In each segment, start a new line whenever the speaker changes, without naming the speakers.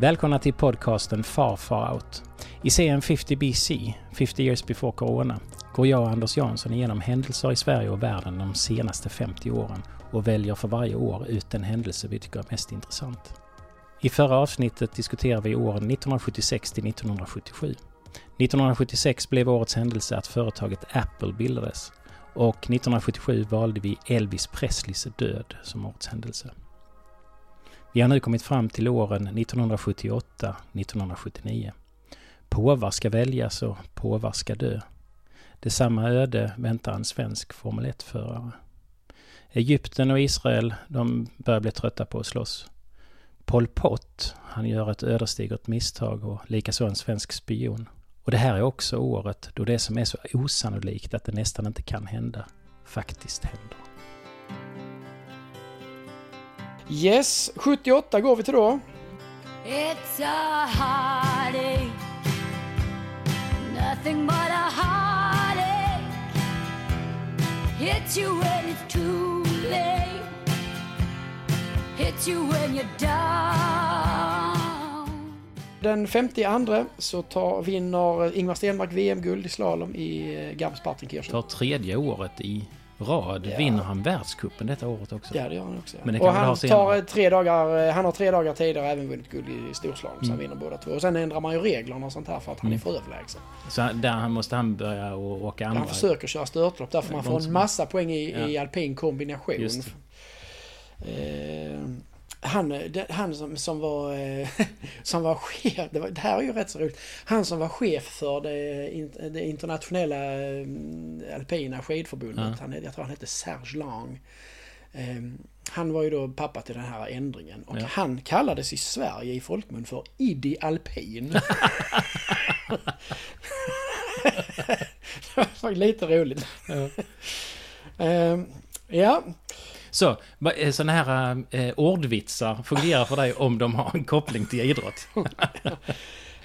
Välkomna till podcasten Far Far Out. I serien 50 BC, 50 years before Corona, går jag och Anders Jansson igenom händelser i Sverige och världen de senaste 50 åren och väljer för varje år ut den händelse vi tycker är mest intressant. I förra avsnittet diskuterar vi åren 1976 till 1977. 1976 blev årets händelse att företaget Apple bildades och 1977 valde vi Elvis Presleys död som årets händelse. Vi har nu kommit fram till åren 1978-1979. Påvar ska väljas och påvar ska dö. Detsamma öde väntar en svensk Formel 1-förare. Egypten och Israel, de börjar bli trötta på att slåss. Pol Pot, han gör ett ödesdigert misstag och likaså en svensk spion. Och det här är också året då det som är så osannolikt att det nästan inte kan hända, faktiskt händer.
Yes, 78 går vi till då.
It's a heartache, nothing but a heartache. Hits you when it's too late, hits you when you're down.
Den 52 så tar, vinner Ingvar Stenmark VM-guld i slalom i eh, Garmisch-Partenkirchen.
För tredje året i rad
Ja.
vinner han världscupen detta året också.
Ja, det gör han också.
Men det kan
och
ha
han,
senare.
tar tre dagar, eh, han har tre dagar tidigare även vunnit guld i storslalom, så han
Mm.
vinner båda två. Och sen ändrar man ju reglerna och sånt här för att han är
Mm.
för överlägsen.
Så där måste han börja och åka andra.
Han försöker köra störtlopp där får
Ja,
man får en massa poäng i, i
Ja.
alpin kombination. Eh, han, det- han som, som var eh, som var chef, det, var, det här är ju rätt så roligt. Han som var chef för det, in- det internationella eh, alpina skidförbundet.
Ja.
Han, jag tror han hette Serge Lang. Eh, han var ju då pappa till den här ändringen. Och
Ja.
han kallades i Sverige i folkmun för Idi Alpin. det var lite roligt.
Ja.
Eh, ja,
Så, sådana här eh, ordvitsar fungerar för dig om de har en koppling till idrott.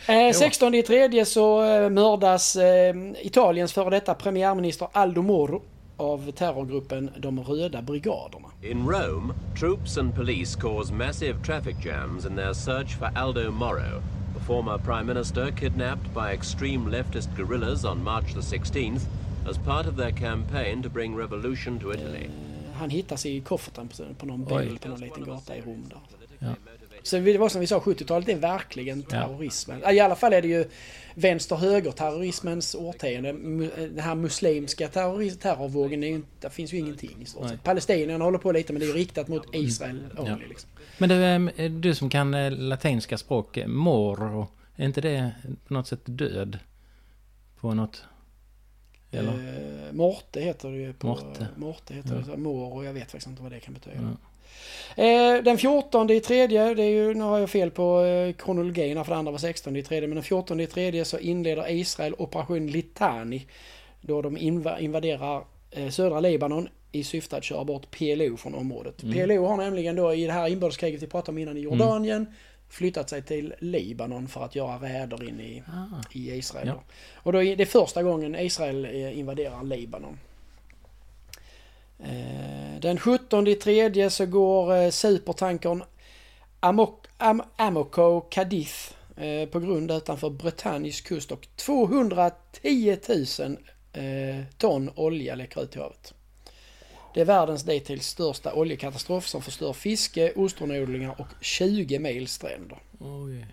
Eh, 16 i tredje så eh, mördas eh, Italiens före detta premiärminister Aldo Moro av terrorgruppen De röda brigaderna.
In Rome, troops and police cause massive traffic jams in their search for Aldo Moro, the former prime minister kidnapped by extreme leftist guerrillas on March the 16th as part of their campaign to bring revolution to Italy.
Eh, Han hittas i kofferten på, på någon
Oj.
bil på någon liten gata i Rom där.
Ja.
Så det var som vi sa, 70-talet är verkligen terrorismen. I alla fall är det ju vänster-höger-terrorismens årtionde. Mu- Den här muslimska terrorvågen, är ju, där finns ju ingenting i stort
Nej.
sett. Palestinierna håller på lite men det är riktat mot Israel only.
Ja.
Liksom.
Men du, eh, du som kan eh, latinska språk, eh, moro, är inte det på något sätt död? På något... Eller?
Eh, Morte heter det ju på...
Morte.
Morte heter
Ja.
det. så Mor och jag vet faktiskt inte vad det kan betyda.
Ja.
Eh, den 14 i tredje, det är ju, nu har jag fel på eh, kronologin för det andra var 16 i tredje, men den 14 i tredje så inleder Israel operation Litani. Då de inva- invaderar eh, södra Libanon i syfte att köra bort PLO från området.
Mm.
PLO har nämligen då i det här inbördeskriget vi pratade om innan i Jordanien flyttat sig till Libanon för att göra räder in i,
Ah.
i Israel.
Ja.
Och då är det första gången Israel eh, invaderar Libanon. Eh, Den 17 i tredje så går eh, supertankern Amok, Am, Amoco Cadiz på grund utanför Bretagnes kust och 210 000 eh, ton olja läcker ut i havet. Det är världens dittills största oljekatastrof som förstör fiske, ostronodlingar och 20 mil stränder.
Oj.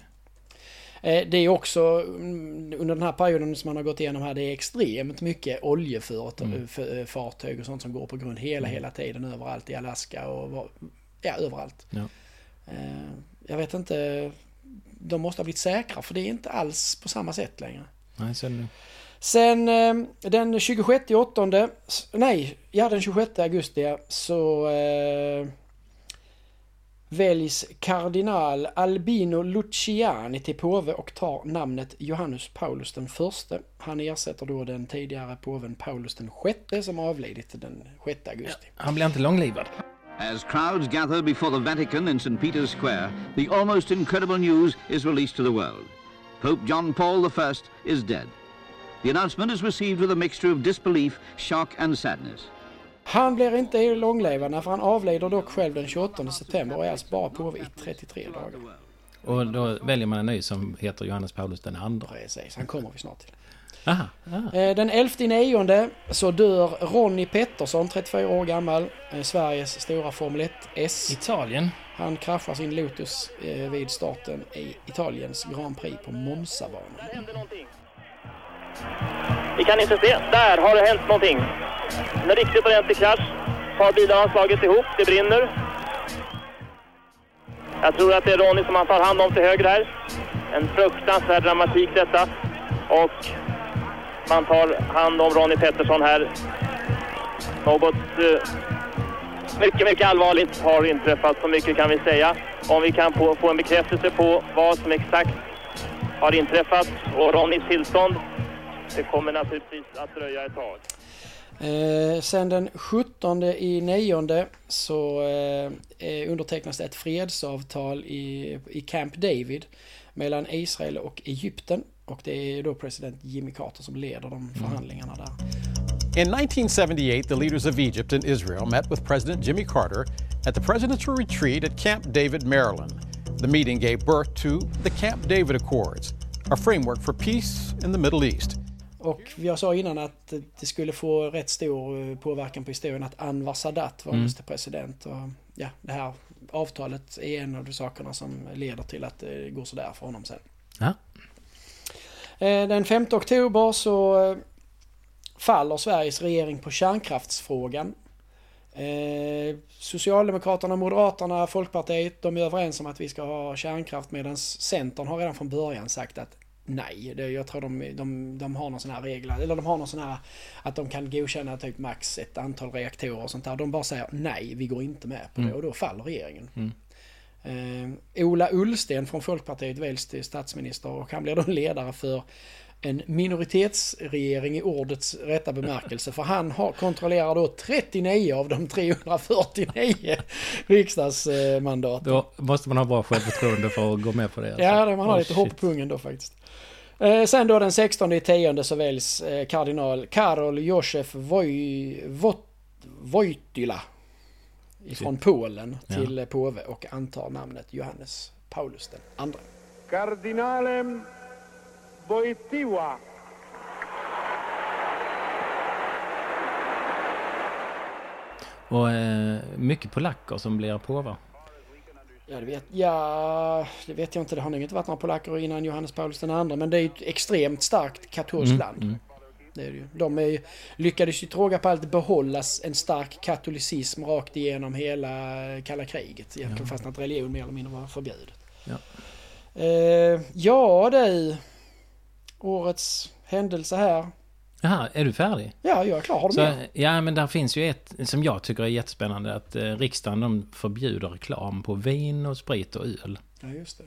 Eh, Det är också mm, under den här perioden som man har gått igenom här, det är extremt mycket oljefartyg och sånt som går på grund hela, hela tiden överallt i Alaska och ja, överallt.
Ja.
Eh, Jag vet inte, de måste ha blivit säkra för det är inte alls på samma sätt längre.
Nej, så är det.
Sen eh, den 26 åttonde, nej, ja den 26 augusti ja, så eh, väljs kardinal Albino Luciani till påve och tar namnet Johannes Paulus den förste. Han ersätter då den tidigare påven Paulus den sjätte som avlidit den 6 augusti.
Han blir inte långlivad.
As crowds gather before the Vatican in St. Peter's Square, the almost incredible news is released to the world. Pope John Paul I is dead. The announcement is received with a mixture of disbelief, shock, and sadness.
Han blir inte långlevande för han avlider dock själv den 28 september och är alltså bara påve i 33 dagar.
Och då väljer man en ny som heter Johannes Paulus den andra.
Precis, han kommer vi snart till.
Aha, aha.
Eh, Den 11 nionde så dör Ronnie Pettersson, 34 år gammal, eh, Sveriges stora Formel 1-S.
Italien.
Han kraschar sin Lotus eh, vid starten i Italiens Grand Prix på Monzabanan.
Vi kan inte se. Där har det hänt någonting. En riktigt ordentlig krasch. Ett par bilar har slagit ihop. Det brinner. Jag tror att det är Ronny som man tar hand om till höger här. En fruktansvärd dramatik detta. Och man tar hand om Ronny Pettersson här. Något eh, mycket, mycket allvarligt har inträffat. Så mycket kan vi säga. Om vi kan få, få en bekräftelse på vad som exakt har inträffat och Ronnys tillstånd. Det kommer naturligtvis att dröja ett tag.
Eh, sen den 17 i nionde så eh, undertecknas det ett fredsavtal i, i Camp David mellan Israel och Egypten. Och det är då president Jimmy Carter som leder de förhandlingarna där.
In 1978, the leaders of Egypt and Israel met with President Jimmy Carter at the presidential retreat at Camp David, Maryland. The meeting gave birth to the Camp David Accords, a framework for peace in the Middle East.
Och jag sa innan att det skulle få rätt stor eh, påverkan på historien att Anwar Sadat var just president. Och ja, det här avtalet är en av de sakerna som leder till att det går sådär för honom sen.
Ja.
Eh, Den 5 oktober så eh, faller Sveriges regering på kärnkraftsfrågan. Socialdemokraterna, Moderaterna, Folkpartiet, de är överens om att vi ska ha kärnkraft medan Centern har redan från början sagt att nej. Det, jag tror de, de, de har någon sån här regel, eller de har någon sån här att de kan godkänna typ max ett antal reaktorer och sånt där. De bara säger nej, vi går inte med på det och då faller regeringen. Eh, Ola Ullsten från Folkpartiet väljs till statsminister och han blir då ledare för en minoritetsregering i ordets rätta bemärkelse. För han har, kontrollerar då 39 av de 349 riksdagsmandat.
Då måste man ha bra självförtroende för att gå med på det. alltså.
Ja, det- man har
Oh,
lite hopp
shit.
på pungen då faktiskt. Eh, sen då den 16 i tionde så väljs eh, kardinal Karol Woj, Wot, Wojtyla ifrån Polen
Ja.
till eh, påve och antar namnet Johannes Paulus den andre.
Cardinale Wojtyła.
Och eh, mycket polacker som blir påvar.
Ja det, vet, ja, det vet jag inte. Det har nog inte varit några polacker innan Johannes Paulus den andre. Men det är ju ett extremt starkt katolskt land. Det är det ju. De är, ju- lyckades ju till råga på allt behållas en stark katolicism rakt igenom hela kalla kriget. Egentligen fast att religion mer eller mindre var förbjudet.
Ja.
Eh, ja du. Årets händelse här.
Jaha, är du färdig?
Ja, jag är klar. Har du
Så,
mer?
ja, men där finns ju ett som jag tycker är jättespännande. Att eh, riksdagen de förbjuder reklam på vin och sprit och öl.
Ja, just det.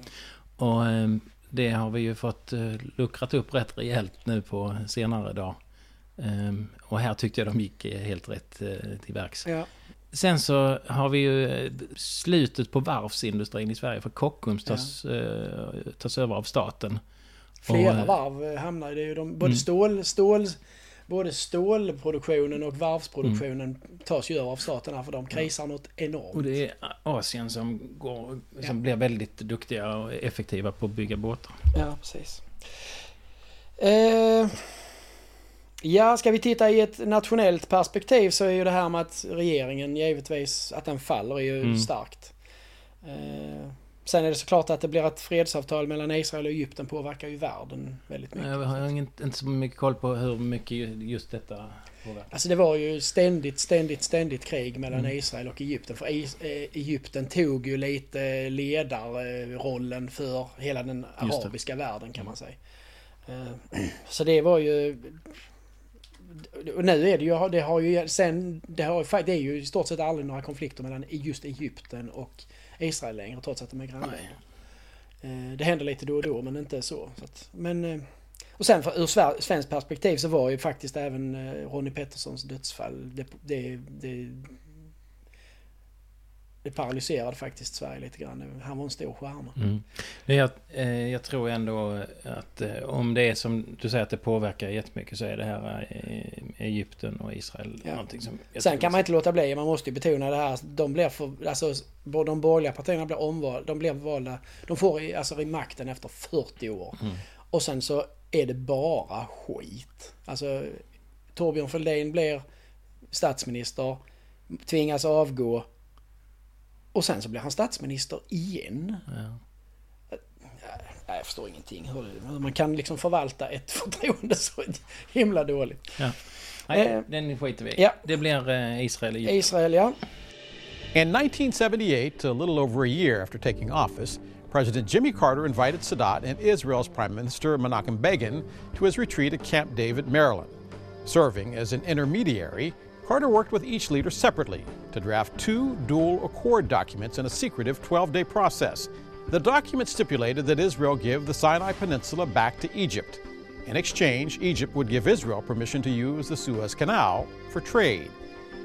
Och eh, det har vi ju fått eh, luckrat upp rätt rejält nu på senare dag. Eh, och här tyckte jag de gick eh, helt rätt eh, till verks.
Ja.
Sen så har vi ju eh, slutet på varvsindustrin i Sverige. För Kockums tas, eh, tas över av staten.
Flera
Och,
varv eh, hamnar i det. ju De, både,
Mm.
stål, stål, både stålproduktionen och varvsproduktionen
Mm.
tas ju över av staten här för de krisar något enormt.
Och det är Asien som, går, som blir väldigt duktiga och effektiva på att bygga båtar.
Ja, precis. Eh, ja, ska vi titta i ett nationellt perspektiv så är ju det här med att regeringen givetvis, att den faller är ju
Mm.
starkt. Eh, sen är det såklart att det blir ett fredsavtal mellan Israel och Egypten påverkar ju världen väldigt mycket.
Jag har inte, inte så mycket koll på hur mycket ju- just detta påverkar.
Alltså det var ju ständigt, ständigt, ständigt krig mellan
Mm.
Israel och Egypten. För eh, Egypten tog ju lite ledarrollen för hela den arabiska världen kan man säga. Eh, Så det var ju... Och nu är det ju, det har ju sen, det, har, det är ju i stort sett aldrig några konflikter mellan just Egypten och Israel längre trots att de är grannländer. Eh, Det händer lite då och då men inte så. så att, men, eh, och sen för, ur svenskt perspektiv så var ju faktiskt även eh, Ronnie Petterssons dödsfall, det, det, det, det paralyserade faktiskt Sverige lite grann. Han var en stor stjärna.
Mm. Jag, eh, jag tror ändå att eh, om det är som du säger att det påverkar jättemycket så är det här eh, Egypten och Israel
Ja.
någonting som...
Sen kan man inte låta bli, man måste ju betona det här. De blir för, alltså, både de borgerliga partierna blir omvalda, de blir valda, de får alltså i makten efter 40 år.
Mm.
Och sen så är det bara skit. Alltså Torbjörn Fälldin blir statsminister, tvingas avgå och sen så blir han statsminister igen.
Ja.
Nej, jag förstår ingenting hur, man kan liksom förvalta ett förtroende så himla dåligt.
Ja. Nej,
Eh,
den skiter vi i.
ja.
Det blir eh, Israel Egypten.
Israel, ja.
In 1978, a little over a year after taking office, President Jimmy Carter invited Sadat and Israel's Prime Minister Menachem Begin to his retreat at Camp David, Maryland. Serving as an intermediary, Carter worked with each leader separately to draft two dual accord documents in a secretive 12 day process. The document stipulated that Israel give the Sinai Peninsula back to Egypt. In exchange, Egypt would give Israel permission to use the Suez Canal for trade.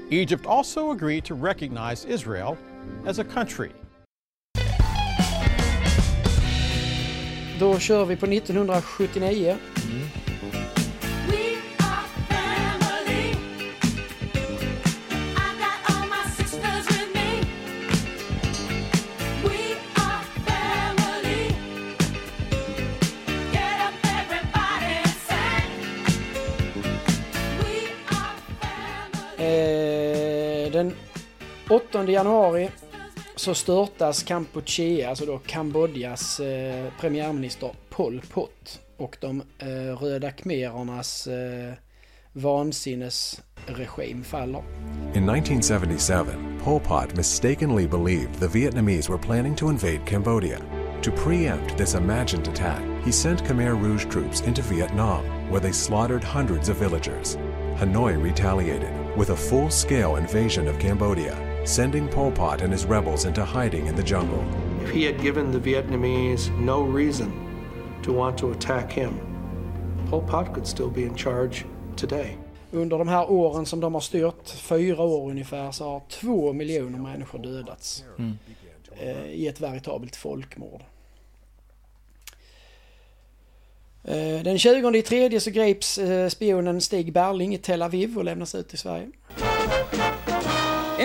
Egypt also agreed to recognize Israel as a country.
Då kör vi på 1979.
We
mm. 8 januari så störtas Kampuchea, alltså då Kambodjas eh, premiärminister Pol Pot. Och de eh, röda khmerernas eh, vansinnesregim faller.
In 1977, Pol Pot mistakenly believed the Vietnamese were planning to invade Cambodia. To preempt this imagined attack, he sent Khmer Rouge troops into Vietnam, where they slaughtered hundreds of villagers. Hanoi retaliated with a full scale invasion of Cambodia, sending Pol Pot and his rebels into hiding in the jungle.
If he had given the Vietnamese no reason to want to attack him, Pol Pot could still be in charge today.
Under de här åren som de har styrt, fyra år ungefär, så har två miljoner människor dödats.
Mm.
Eh, I ett veritabelt folkmord. Eh, Den 20 i tredje så greps eh, spionen Stig Berling i Tel Aviv och lämnas ut till Sverige.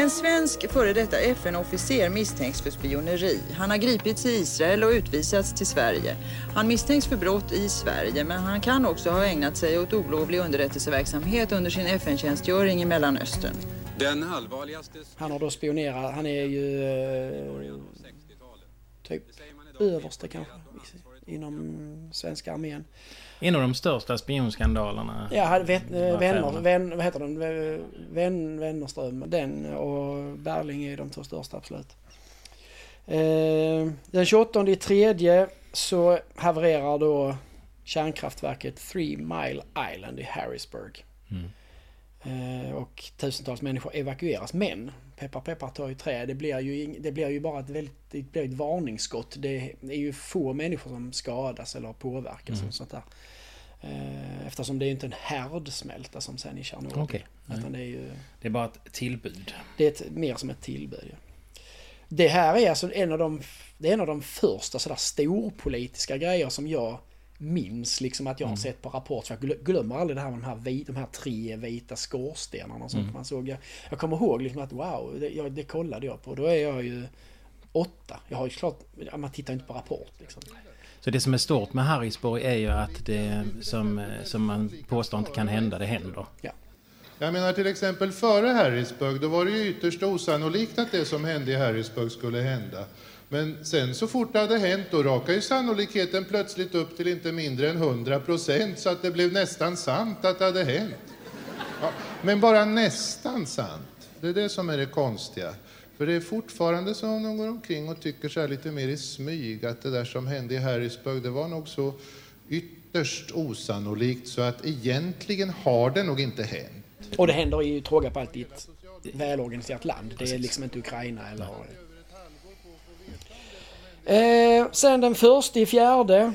En svensk före detta FN-officer misstänks för spioneri. Han har gripits i Israel och utvisats till Sverige. Han misstänks för brott i Sverige, men han kan också ha ägnat sig åt olovlig underrättelseverksamhet under sin FN-tjänstgöring i Mellanöstern.
Den allvarligaste...
Han har då spionerat, han är ju eh, typ överste kanske inom svenska armén.
En av de största spionskandalerna.
Ja, hade vet, eh, vänner, vän, vad heter den? Eh, Vän, Vännerström, den och Berling är de två största absolut. Eh, den 28 i tredje så havererar då kärnkraftverket Three Mile Island i Harrisburg.
Mm.
Eh, och tusentals människor evakueras. Men, peppar peppar tar ju trä, det blir ju, det blir ju bara ett, väldigt, det blir ett varningsskott. Det är ju få människor som skadas eller påverkas
Mm.
och sånt där. Eh, Eftersom det är inte en härdsmälta som sen i Tjernobyl.
Okej.
Utan det är ju
Det är bara ett tillbud.
det är ett, mer som ett tillbud. Ja. Det här är alltså en av de, det är en av de första sådär storpolitiska grejer som jag minns liksom att jag har
Mm.
sett på Rapport. För jag glö- glömmer aldrig det här med de här, vit, de här tre vita skorstenarna och sånt
Mm.
man såg. Jag, jag kommer ihåg liksom att wow, det, jag, det kollade jag på. Då är jag ju åtta. Jag har ju klart, man tittar inte på Rapport liksom.
Så det som är stort med Harrisburg är ju att det som, som man påstår inte kan hända, det händer.
Ja.
Jag menar till exempel före Harrisburg, då var det ju ytterst osannolikt att det som hände i Harrisburg skulle hända. Men sen så fort det hade hänt, då rakade ju sannolikheten plötsligt upp till inte mindre än 100 procent, så att det blev nästan sant att det hade hänt. Ja, men bara nästan sant. Det är det som är det konstiga. För det är fortfarande som de går omkring och tycker så här lite mer i smyg att det där som hände i Harrisburg, det var nog så ytterst osannolikt så att egentligen har det nog inte hänt.
Och det händer ju tråga på allt i ett välorganiserat land. Det är liksom inte Ukraina eller... Eh, sen den första i fjärde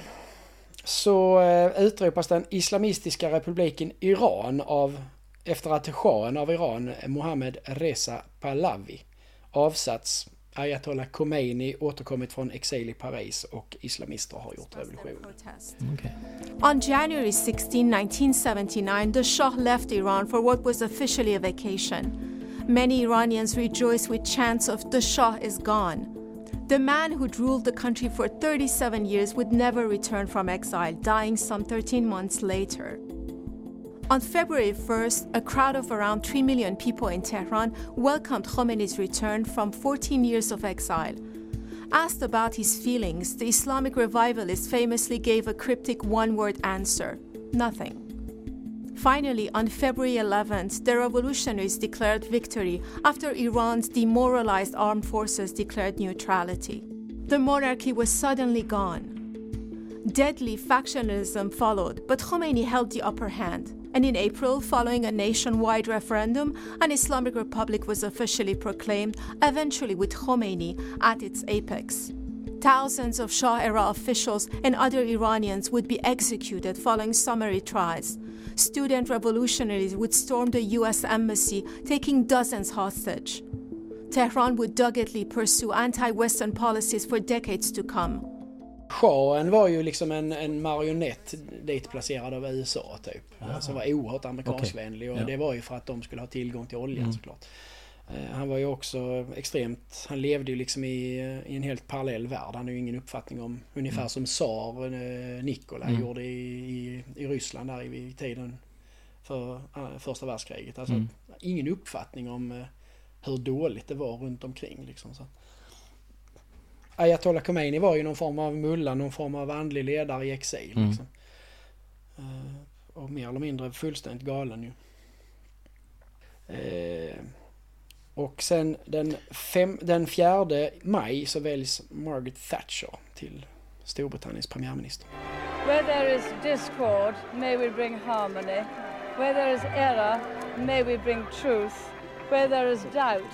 så eh, utropas den islamistiska republiken Iran av efter att shahen av Iran, Mohammed Reza Pahlavi, avsatts Ayatollah Khomeini återkommit från exil i Paris och islamister har gjort revolution.
On January 16, 1979, the Shah left Iran for what was officially a vacation. Many Iranians rejoiced with chants of the Shah is gone. The man who'd ruled the country for 37 years would never return from exile, dying some 13 months later. On February 1st, a crowd of around 3 million people in Tehran welcomed Khomeini's return from 14 years of exile. Asked about his feelings, the Islamic revivalist famously gave a cryptic one word answer nothing. Finally, on February 11th, the revolutionaries declared victory after Iran's demoralized armed forces declared neutrality. The monarchy was suddenly gone. Deadly factionalism followed, but Khomeini held the upper hand. And in April, following a nationwide referendum, an Islamic Republic was officially proclaimed, eventually with Khomeini at its apex. Thousands of Shah era officials and other Iranians would be executed following summary trials. Student revolutionaries would storm the US embassy, taking dozens hostage. Tehran would doggedly pursue anti Western policies for decades to come.
Shahen var ju liksom en, en marionett ditplacerad av USA typ.
Aha.
Som var oerhört amerikanskvänlig och
Okej.
det var ju för att de skulle ha tillgång till oljan
Mm.
såklart. Eh, Han var ju också extremt, han levde ju liksom i, i en helt parallell värld. Han hade ju ingen uppfattning om, ungefär
Mm.
som tsar eh, Nikolaj
Mm.
gjorde i, i, i Ryssland där i, i tiden för eh, första världskriget. Alltså
Mm.
ingen uppfattning om eh, hur dåligt det var runt omkring liksom. Så. Ayatollah Khomeini var ju någon form av mulla, någon form av andlig ledare i exil.
Mm.
Liksom. Eh, och mer eller mindre fullständigt galen ju. Eh, och sen den, fem, den 4 maj så väljs Margaret Thatcher till Storbritanniens premiärminister.
Where there is discord, may we bring harmony. Where there is error, may we bring truth. Where there is doubt,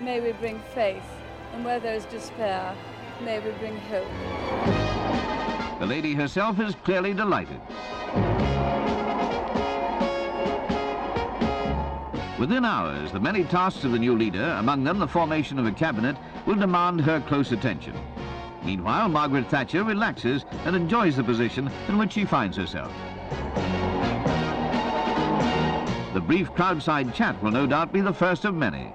may we bring faith. And where there is despair, may we bring hope.
The lady herself is clearly delighted. Within hours, the many tasks of the new leader, among them the formation of a cabinet, will demand her close attention. Meanwhile, Margaret Thatcher relaxes and enjoys the position in which she finds herself. The brief crowdside chat will no doubt be the first of many.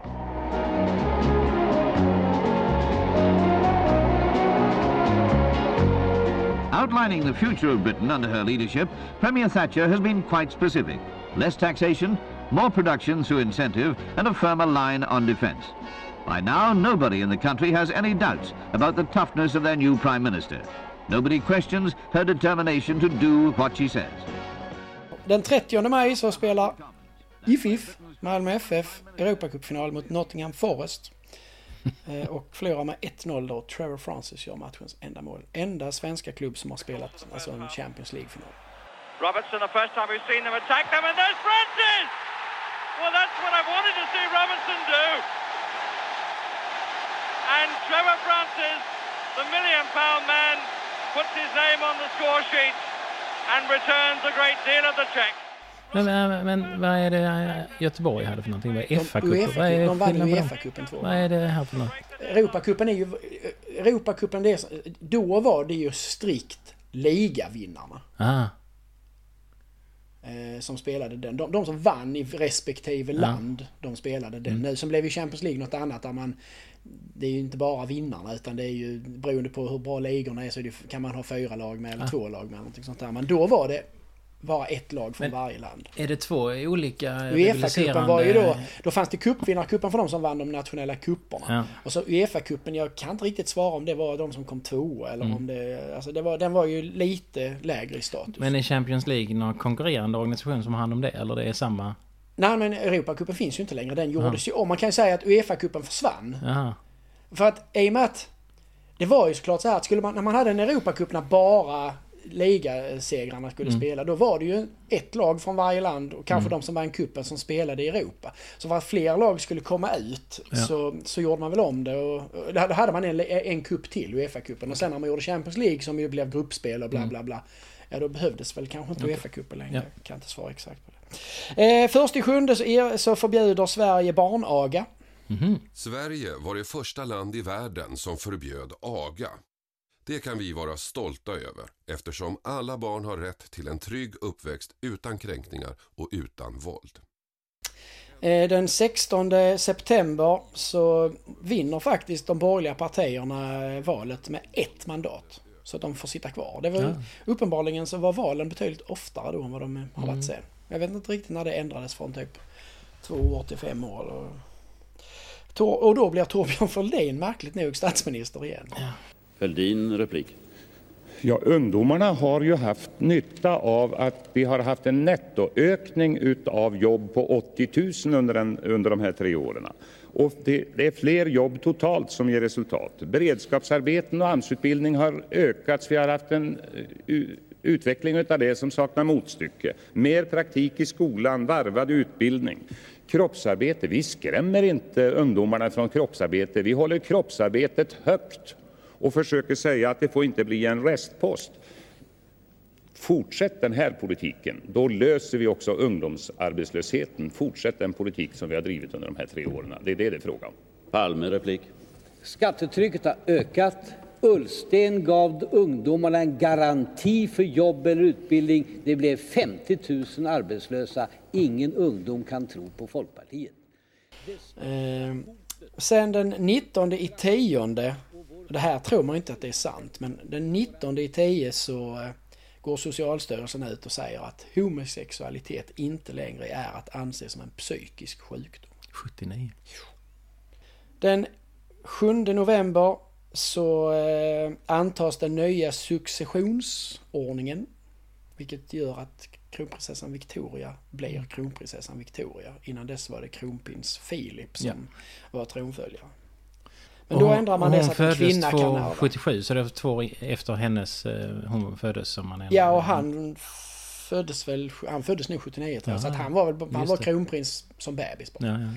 Outlining the future of Britain under her leadership, Premier Thatcher has been quite specific. Less taxation, more production through incentive, and a firmer line on defence. By now, nobody in the country has any doubts about the toughness of their new Prime Minister. Nobody questions her determination to do what she says.
Den 30 maj så spelar IFIF, Malmö FF, Europacupfinal mot Nottingham Forest. Eh, och förlorar med 1-0 då. Trevor Francis gör matchens enda mål. Enda svenska klubb som har spelat alltså en Champions League-final.
Robertson, the first time we've seen them attack them, and there's Francis! Well, that's what I wanted to see Robertson do. And Trevor Francis, the million pound man, puts his name on the score sheet and returns a great deal of the check.
Men, men, men vad är det Göteborg hade för någonting? Vad är FA-cupen?
De vann ju? Uefa-cupen två
Vad är det här för något?
Europacupen är ju... Europacupen, det är, då var det ju strikt ligavinnarna.
Ah,
Eh, som spelade den. De, de som vann i respektive
Ja.
land, de spelade den.
Mm.
Nu som blev ju Champions League något annat där man... Det är ju inte bara vinnarna utan det är ju beroende på hur bra ligorna är så det, kan man ha fyra lag med eller
Ah.
två lag med. eller sånt där. Men då var det bara ett lag från
Men-
varje land.
är det två olika
Uefa-cupen var ju då... Då fanns det cupvinnarcupen för de som vann de nationella kupperna.
Ja.
Och så Uefa-cupen, jag kan inte riktigt svara om det var de som kom tvåa eller
Mm.
om det... Alltså det var, den var ju lite lägre i status.
Men är Champions League någon konkurrerande organisation som har hand om det? Eller det är samma?
Nej men Europacupen finns ju inte längre. Den gjordes ju om. Man kan ju säga att Uefa-cupen försvann.
Jaha.
För att i och med att det var ju såklart så här att skulle man, när man hade en Europacup när bara ligasegrarna skulle
Mm.
spela, då var det ju ett lag från varje land och kanske
Mm.
de som vann kuppen som spelade i Europa. Så för att fler lag skulle komma ut
Ja.
så, så gjorde man väl om det och, och då hade man en, en kupp till, Uefa-cupen. Och sen när man gjorde Champions League som ju blev gruppspel och bla
Mm.
bla bla. Ja då behövdes väl kanske inte
Okej.
Uefa-cupen längre.
Ja.
Jag kan inte svara exakt på det. Eh, först i sjunde så, är, så förbjuder Sverige barnaga.
Sverige var det första land i världen som förbjöd aga. Det kan vi vara stolta över eftersom alla barn har rätt till en trygg uppväxt utan kränkningar och utan våld.
Eh, Den 16 september så vinner faktiskt de borgerliga partierna eh, valet med ett mandat. Så att de får sitta kvar. Det var
Ja.
Uppenbarligen så var valen betydligt oftare då än vad de har varit
Mm.
sen. Jag vet inte riktigt när det ändrades från typ två år till fem år. Och, och då blir Torbjörn Fälldin märkligt nog statsminister igen.
Fälldin, replik.
Ja, ungdomarna har ju haft nytta av att vi har haft en nettoökning av jobb på 80 000 under, den, under de här tre åren. Och det, det är fler jobb totalt som ger resultat. Beredskapsarbeten och AMS-utbildning har ökats. Vi har haft en eh, utveckling av det som saknar motstycke. Mer praktik i skolan, varvad utbildning. Kroppsarbete, vi skrämmer inte ungdomarna från kroppsarbete. Vi håller kroppsarbetet högt och försöker säga att det får inte bli en restpost. Fortsätt den här politiken, då löser vi också ungdomsarbetslösheten. Fortsätt den politik som vi har drivit under de här tre åren. Det är det det är frågan om.
Palme, replik.
Skattetrycket har ökat. Ullsten gav ungdomarna en garanti för jobb eller utbildning. Det blev 50 000 arbetslösa. Ingen ungdom kan tro på Folkpartiet.
Eh, sen den 19 i tionde, det här tror man inte att det är sant, men den 19 i 10 så eh, går Socialstyrelsen ut och säger att homosexualitet inte längre är att anse som en psykisk sjukdom.
79.
Den 7 november så eh, antas den nya successionsordningen. Vilket gör att kronprinsessan Victoria blir kronprinsessan Victoria. Innan dess var det kronprins Philip som
Ja.
var tronföljare. Men då
Och
ändrar man
hon
det så att en
föddes
kvinna kan ärva.
77, så det var två år efter hennes, eh, hon föddes som man ändrar.
Ja, och han föddes väl, han föddes nog 79 tror jag. Så att han var, väl, han var
det.
kronprins som bebis bara.
Ja, ja.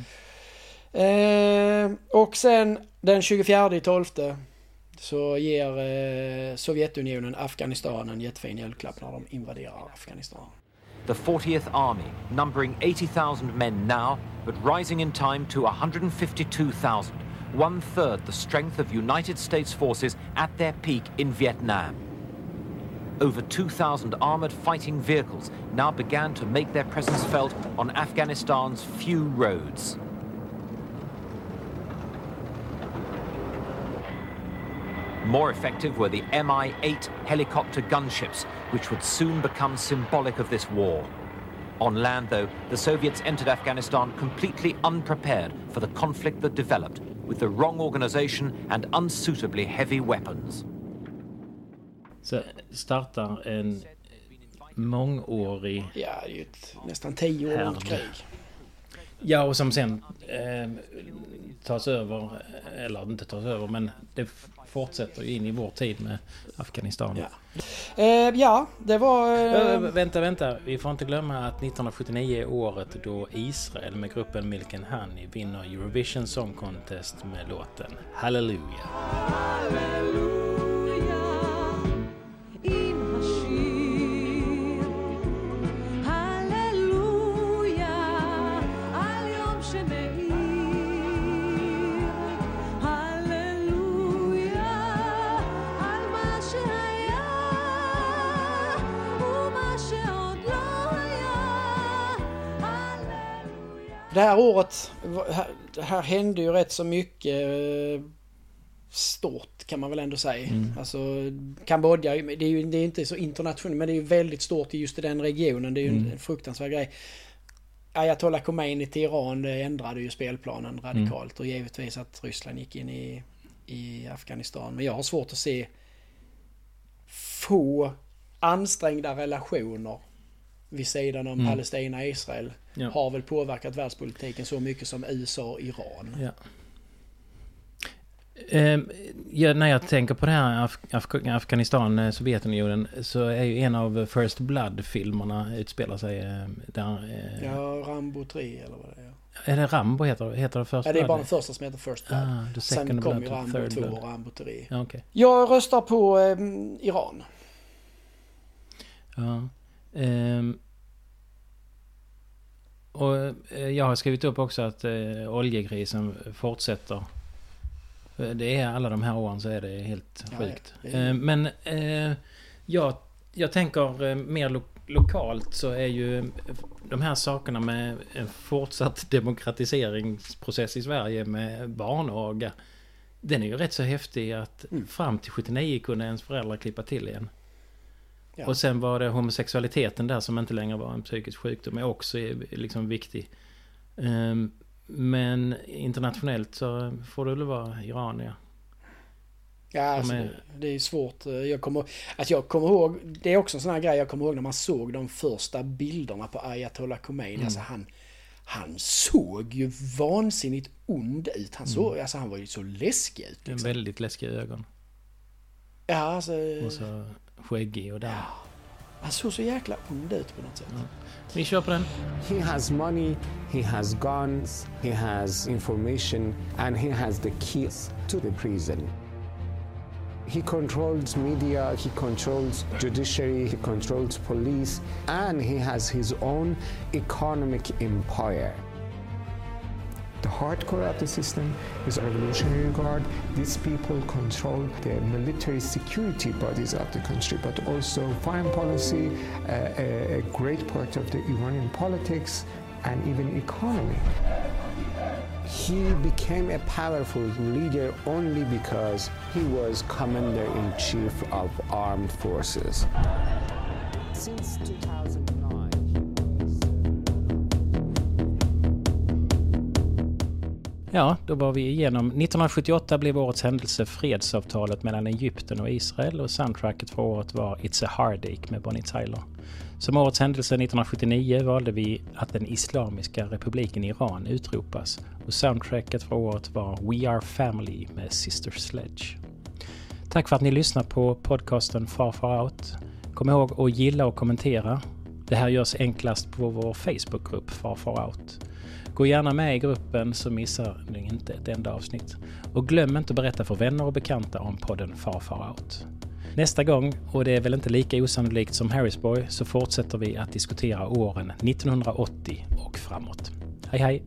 Eh, och sen den 24 i 12 så ger eh, Sovjetunionen Afghanistan en jättefin julklapp när de invaderar Afghanistan.
The 40th Army, numbering 80,000 men now, but rising in time to 152,000, one third the strength of United States forces at their peak in Vietnam. Over 2,000 armored fighting vehicles now began to make their presence felt on Afghanistan's few roads. More effective were the Mi 8 helicopter gunships, which would soon become symbolic of this war. On land, though, the Soviets entered Afghanistan completely unprepared for the conflict that developed, with the wrong organization and unsuitably heavy weapons.
Så startar en mångårig...
Ja, det är ju ett nästan tio år långt
Härd.
krig.
Ja, och som sen eh, tas över, eller inte tas över, men det fortsätter ju in i vår tid med Afghanistan.
Ja, eh, ja det var...
Eh,
Eh,
vänta, vänta. Vi får inte glömma att 1979 är året då Israel med gruppen Milk and Honey vinner Eurovision Song Contest med låten Hallelujah.
עם
det här året, här, här hände ju rätt så mycket eh, stort kan man väl ändå säga.
Mm.
Alltså Kambodja, det är ju det är inte så internationellt men det är ju väldigt stort i just den regionen. Det är ju
Mm.
en fruktansvärd grej. Ayatollah Khomeini till Iran det ändrade ju spelplanen radikalt och givetvis att Ryssland gick in i, i Afghanistan. Men jag har svårt att se få ansträngda relationer vid sidan om
Mm.
Palestina och Israel
Ja.
har väl påverkat världspolitiken så mycket som USA och Iran.
Ja. Ehm, ja, när jag tänker på det här Af- Af- Afghanistan, eh, Sovjetunionen, så är ju en av First Blood-filmerna utspelar sig eh, där... eh,
Ja, Rambo 3 eller vad det är.
Är det Rambo heter, heter det First
Ja, det är
Blood?
bara den första som heter First Blood.
Ah,
Sen kom
blood
ju Rambo
third
2
blood.
och Rambo 3.
Ja, okej.
Jag röstar på eh, Iran.
Ja. Ehm, och eh, jag har skrivit upp också att eh, oljekrisen fortsätter. Eh, Det är alla de här åren så är det helt
Ja,
sjukt.
ja. Är-
Eh, Men eh, jag, jag tänker eh, mer lo lokalt så är ju de här sakerna med en fortsatt demokratiseringsprocess i Sverige med barnaga. Den är ju rätt så häftig att
Mm.
fram till 79 kunde ens föräldrar klippa till igen.
Ja.
Och sen var det homosexualiteten där som inte längre var en psykisk sjukdom är också eh, liksom viktig. Ehm, Men internationellt så får det väl vara Iran ja.
Alltså,
är-
det, är svårt. Jag kommer, alltså jag kommer ihåg, det är också en sån här grej jag kommer ihåg när man såg de första bilderna på Ayatollah Khomeini.
Mm.
Alltså han, han såg ju vansinnigt ond ut. Han, såg,
Mm.
alltså han var ju så läskig ut. Liksom.
väldigt läskiga ögon.
Ja, alltså,
Och så skäggig och där.
han såg så jäkla ond ut på något sätt.
Vi kör på den.
He has money, he has guns, he has information, and he has the keys to the prison. He controls media, he controls judiciary, he controls police, and he has his own economic empire.
The hardcore of the system is Revolutionary Guard. These people control the military security bodies of the country, but also foreign policy, uh, a, a great part of the Iranian politics, and even economy.
He became a powerful leader only because he was commander in chief of armed forces. Since 2009,
Ja, då var vi igenom. 1978 blev årets händelse fredsavtalet mellan Egypten och Israel och soundtracket för året var It's a Heartache med Bonnie Tyler. Som årets händelse 1979 valde vi att den Islamiska republiken Iran utropas och soundtracket för året var We Are Family med Sister Sledge. Tack för att ni lyssnar på podcasten Far Far Out. Kom ihåg att gilla och kommentera. Det här görs enklast på vår Facebookgrupp Far Far Out. Gå gärna med i gruppen så missar ni inte ett enda avsnitt. Och glöm inte att berätta för vänner och bekanta om podden Far Far Out. Nästa gång, och det är väl inte lika osannolikt som Harrisburg, så fortsätter vi att diskutera åren 1980 och framåt. Hej hej!